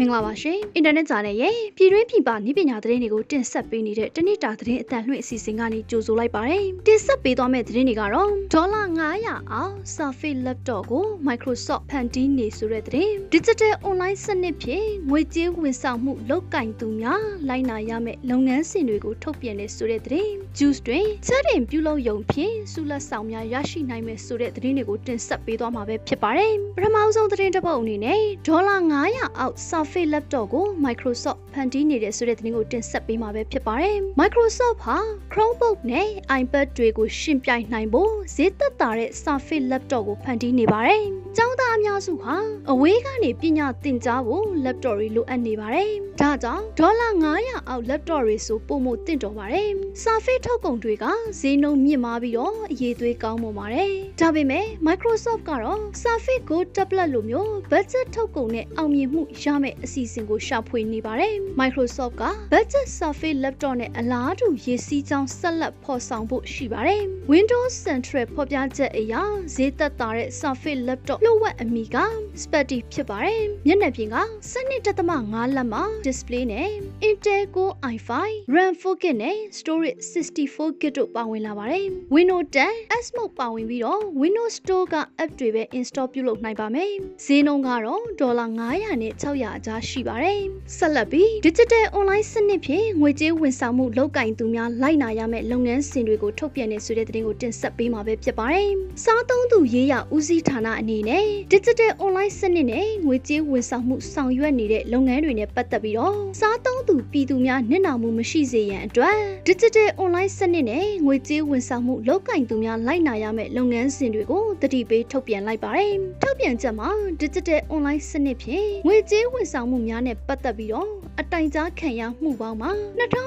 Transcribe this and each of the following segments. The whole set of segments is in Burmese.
မင်္ဂလာပါရှင်အင်တာနက်ဂျာနယ်ရဲ့ပြည်တွင်းပြည်ပနည်းပညာသတင်းတွေကိုတင်ဆက်ပေးနေတဲ့တနေ့တာသတင်းအတန်လွှင့်အစီအစဉ်ကနေကြိုဆိုလိုက်ပါတယ်တင်ဆက်ပေးသွားမယ့်သတင်းတွေကတော့ဒေါ်လာ900အောင် Surface Laptop ကို Microsoft ဖန်တီးနေဆိုတဲ့သတင်း Digital Online စနစ်ဖြင့်ငွေကြေးဝန်ဆောင်မှုလောက်ကင်သူများလိုက်နာရမယ့်လုပ်ငန်းစဉ်တွေကိုထုတ်ပြန်နေဆိုတဲ့သတင်း Juice တွင်ချက်တင်ပြုလုပ်ရုံဖြင့်ဆုလက်ဆောင်များရရှိနိုင်မယ်ဆိုတဲ့သတင်းတွေကိုတင်ဆက်ပေးသွားမှာပဲဖြစ်ပါတယ်ပထမဆုံးသတင်းတစ်ပုဒ်အနေနဲ့ဒေါ်လာ900အောက် Surface Laptop ကို Microsoft ဖန်တီးနေတဲ့ဆိုတဲ့သတင်းကိုတင်ဆက်ပေးမှာပဲဖြစ်ပါတယ်။ Microsoft ဟာ Chromebook နဲ့ iPad တွေကိုရှင်ပြိုင်နိုင်ဖို့ဈေးသက်သာတဲ့ Surface Laptop ကိုဖန်တီးနေပါတယ်။ ကျောင်းသားအများစုဟာအဝေးကနေပညာသင်ကြားဖို့ laptop တွေလိုအပ်နေပါတယ်။ဒါကြောင့်ဒေါ်လာ900အောက် laptop တွေဆိုပုံမှုတင့်တော်ပါတယ်။ Surface ထုတ်ကုန်တွေကဈေးနှုန်းမြင့်မားပြီးတော့အရေးသွေးကောင်းပုံပါတယ်။ဒါပေမဲ့ Microsoft ကတော့ Surface Go tablet လိုမျိုး budget ထုတ်ကုန်နဲ့အောင်မြင်မှုရမယ့်အစီအစဉ်ကိုရှာဖွေနေပါတယ်။ Microsoft က budget Surface laptop နဲ့အလားတူရည်စည်းကြောင်းဆက်လက်ဖော်ဆောင်ဖို့ရှိပါတယ်။ Windows Central ဖော်ပြချက်အရဈေးသက်သာတဲ့ Surface laptop လှုပ်ဝက်အမီက Specty ဖြစ်ပါတယ်။မျက်နှာပြင်က12.5လက်မှာ display နဲ့ Intel Core i5 RAM 4GB နဲ့ storage 64GB တို့ပါဝင်လာပါတယ်။ Windows 10 S Mode ပါဝင်ပြီးတော့ Windows Store က app တွေပဲ install ပြုလုပ်နိုင်ပါမယ်။ဈေးနှုန်းကတော့ဒေါ်လာ900နဲ့600အကြားရှိပါတယ်။ဆက်လက်ပြီး Digital Online စနစ်ဖြင့်ငွေကြေးဝန်ဆောင်မှုလုပ်ကင်သူများလိုက်နာရမယ့်လုပ်ငန်းစဉ်တွေကိုထုတ်ပြန်နေဆိုတဲ့သတင်းကိုတင်ဆက်ပေးမှာပဲဖြစ်ပါတယ်။စားသုံးသူရေးရဦးစီးဌာနအနေနဲ့ Digital Online စနစ်နဲ့ငွေကြေးဝန်ဆောင်မှုဆောင်ရွက်နေတဲ့လုပ်ငန်းတွေနဲ့ပတ်သက်ပြီးတော့စားသုံးသူပြည်သူများနစ်နာမှုမရှိစေရန်အတွက် Digital Online စနစ်နဲ့ငွေကြေးဝန်ဆောင်မှုလုပ်ကင်သူများလိုက်နာရမယ့်လုပ်ငန်းစဉ်တွေကိုတတိပေးထုတ်ပြန်လိုက်ပါတယ်။ထုတ်ပြန်ချက်မှာ Digital Online စနစ်ဖြင့်ငွေကြေးဝန်ဆောင်မှုများနဲ့ပတ်သက်ပြီးတော့အတိုင်ကြားခံရမှုပေါင်းမှာ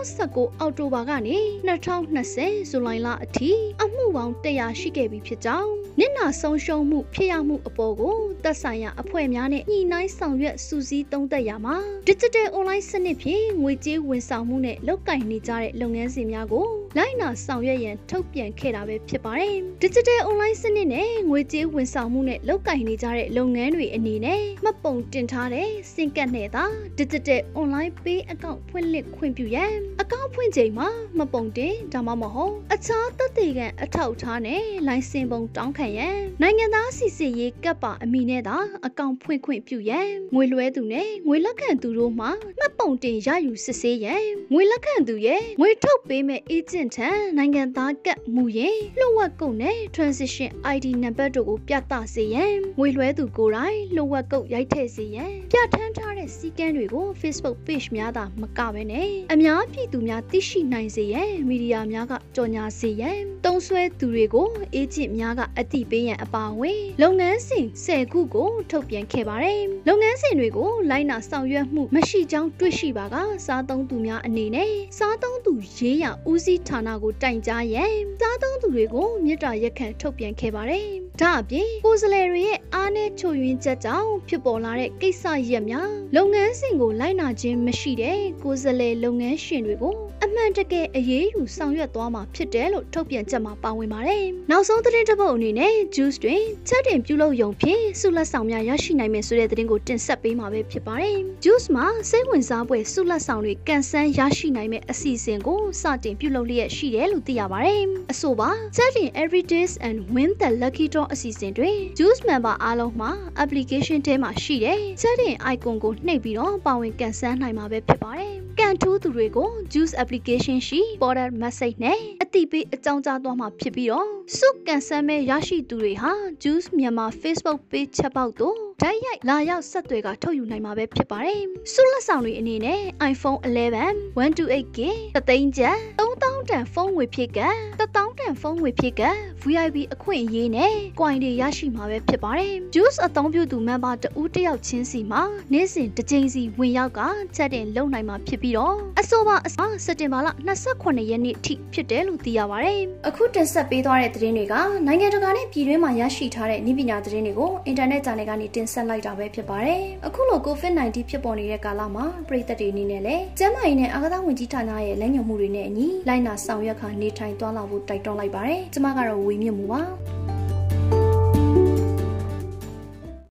2019အောက်တိုဘာကနေ2020ဇူလိုင်လအထိအမှုပေါင်း100ရှိခဲ့ပြီဖြစ်ကြောင်းနစ်နာဆုံးရှုံးမှုဖြစ်ရမှုအပေါ်ကိုသက်ဆိုင်ရာအဖွဲ့များနဲ့ညှိနှိုင်းဆောင်ရွက်စူးစီးသုံးသပ်ရမှာ Digital Online စနစ်ဖြင့်ငွေကြေးဝန်ဆောင်မှုနဲ့လုပ်ကိုင်နေကြတဲ့လုပ်ငန်းစဉ်များကိုလိုက်နာဆောင်ရွက်ရန်ထုတ်ပြန်ခဲ့တာပဲဖြစ်ပါတယ်။ Digital Online စနစ်နဲ့ငွေကြေးဝန်ဆောင်မှုနဲ့လုပ်ကိုင်နေကြတဲ့လုပ်ငန်းတွေအနေနဲ့မှတ်ပုံတင်ထားတဲ့စင်ကတ်နဲ့သာ Digital Online Pay အကောင့်ဖွင့်လှစ်ခွင့်ပြုရန်အကောင့်ဖွင့်ချိန်မှာမှတ်ပုံတင်ဒါမှမဟုတ်အခြားသက်သေခံအထောက်အထားနဲ့လိုင်စင်ပုံတောင်းခံရန်နိုင်ငံသားစီစစ်ရေးကပ်ပါအမိနဲ့သာအကောင့်ဖွင့်ခွင့်ပြုရန်ငွေလွှဲသူနဲ့ငွေလက်ခံသူတို့မှမှတ်ပုံတင်ရယူစစ်ဆေးရန်ငွေလက်ခံသူရဲ့ငွေထုတ်ပေးမဲ့ agent ထံနိုင်ငံသားကပ်မူရင်လှုပ်ဝက်ကုန်နဲ့ transition ID နံပါတ်တို့ကိုပြသစေရန်ငွေလွှဲသူကိုယ်တိုင်လှုပ်ဝက်ကုတ်ရိုက်ထည့်စေရန်ပြဋ္ဌာန်းထားတဲ့စည်းကမ်းတွေကို Facebook page များသာမကဘဲနဲ့အများပြည်သူများသိရှိနိုင်စေရန်မီဒီယာများကကြော်ညာစေရန်တုံးဆွဲသူတွေကိုအေဂျင့်များကအသိပေးရန်အပါအဝင်လုပ်ငန်းစဉ်10ခုကိုထုတ်ပြန်ခဲ့ပါတယ်။လုပ်ငန်းစဉ်တွေကိုလိုက်နာဆောင်ရွက်မှုမရှိကြောင်းတွေ့ရှိပါကစားသုံးသူများအနေနဲ့စားသုံးသူရေးရဦးစီးဌာနကိုတိုင်ကြားရန်စားသုံးသူတွေကိုမြစ်တာရက်ခံထုတ်ပြန်ခဲ့ပါတယ်။ ဒါအပြင်ကိုယ်စားလှယ်တွေရဲ့အားနည်းချို့ယွင်းချက်ကြောင့်ဖြစ်ပေါ်လာတဲ့ကိစ္စရပ်များလုပ်ငန်းစဉ်ကိုလိုက်နာခြင်းမရှိတဲ့ကိုယ်စားလှယ်လုပ်ငန်းရှင်တွေကိုအမှန်တကယ်အရေးယူဆောင်ရွက်သွားမှာဖြစ်တယ်လို့ထုတ်ပြန်ချက်မှာပါဝင်ပါတယ်။နောက်ဆုံးသတင်းတစ်ပုဒ်အနေနဲ့ Juice တွင်ချက်တင်ပြုလုပ်ရုံဖြင့်ဆုလက်ဆောင်များရရှိနိုင်မယ်ဆိုတဲ့သတင်းကိုတင်ဆက်ပေးမှာပဲဖြစ်ပါတယ်။ Juice မှာစိတ်ဝင်စားဖွယ်ဆုလက်ဆောင်တွေကန်ဆန်းရရှိနိုင်မယ့်အစီအစဉ်ကိုစတင်ပြုလုပ်လျက်ရှိတယ်လို့သိရပါတယ်။အဆိုပါချက်တင် Every Days and Win the Lucky Draw အစီအစဉ်တွင် Juice member အားလုံးမှာ application ထဲမှာရှိတဲ့ချက်တင် icon ကိုနှိပ်ပြီးတော့ပါဝင်ကန်ဆန်းနိုင်မှာပဲဖြစ်ပါတယ်။ကန်ထူးသူတွေကို Juice application ရှိ border message နဲ့အတိပေးအကြောင်းကြားသွားမှာဖြစ်ပြီးတော့စုကန်ဆန်းမဲ့ရရှိသူတွေဟာ Juice မြန်မာ Facebook page ချက်ပေါက်တို့ဓာတ်ရိုက်လာရောက်ဆက်သွယ်ကထုတ်ယူနိုင်မှာပဲဖြစ်ပါတယ်။ဆုလက်ဆောင်တွေအနေနဲ့ iPhone 11 128GB တသိန်းကျပ် 3000တန်ဖုန်းငွေဖြစ်က1000တန်ဖုန်းငွေဖြစ်က VIP အခွင့်အရေးနဲ့ coin တွေရရှိမှာပဲဖြစ်ပါတယ်။ Juice အသုံးပြုသူ member တဦးတယောက်ချင်းစီမှာနေ့စဉ်တစ်ကြိမ်စီဝင်ရောက်ကချက်တင်လုပ်နိုင်မှာဖြစ်ပြီးတော့အဆိုပါအစစက်တင်ဘာလ28ရက်နေ့ထိဖြစ်တယ်လို့သိရပါတယ်။အခုတင်ဆက်ပေးသွားတဲ့သတင်းတွေကနိုင်ငံတကာနဲ့ပြည်တွင်းမှာရရှိထားတဲ့ဤပညာသတင်းတွေကိုအင်တာနက် channel ကနေတင်ဆက်လိုက်တာပဲဖြစ်ပါတယ်။အခုလို COVID-19 ဖြစ်ပေါ်နေတဲ့ကာလမှာပြည်သက်တွေအနေနဲ့လည်းကျန်းမာရေးနဲ့အာကစားဝန်ကြီးဌာနရဲ့လက်ညှိုးမှုတွေနဲ့အညီလိုက်နာဆောင်ရွက်ခါနေထိုင်သွားလာဖို့တိုက်တွန်းလိုက်ပါတယ်။ကျွန်မကတော့ဝေမြင့်မှုပါ။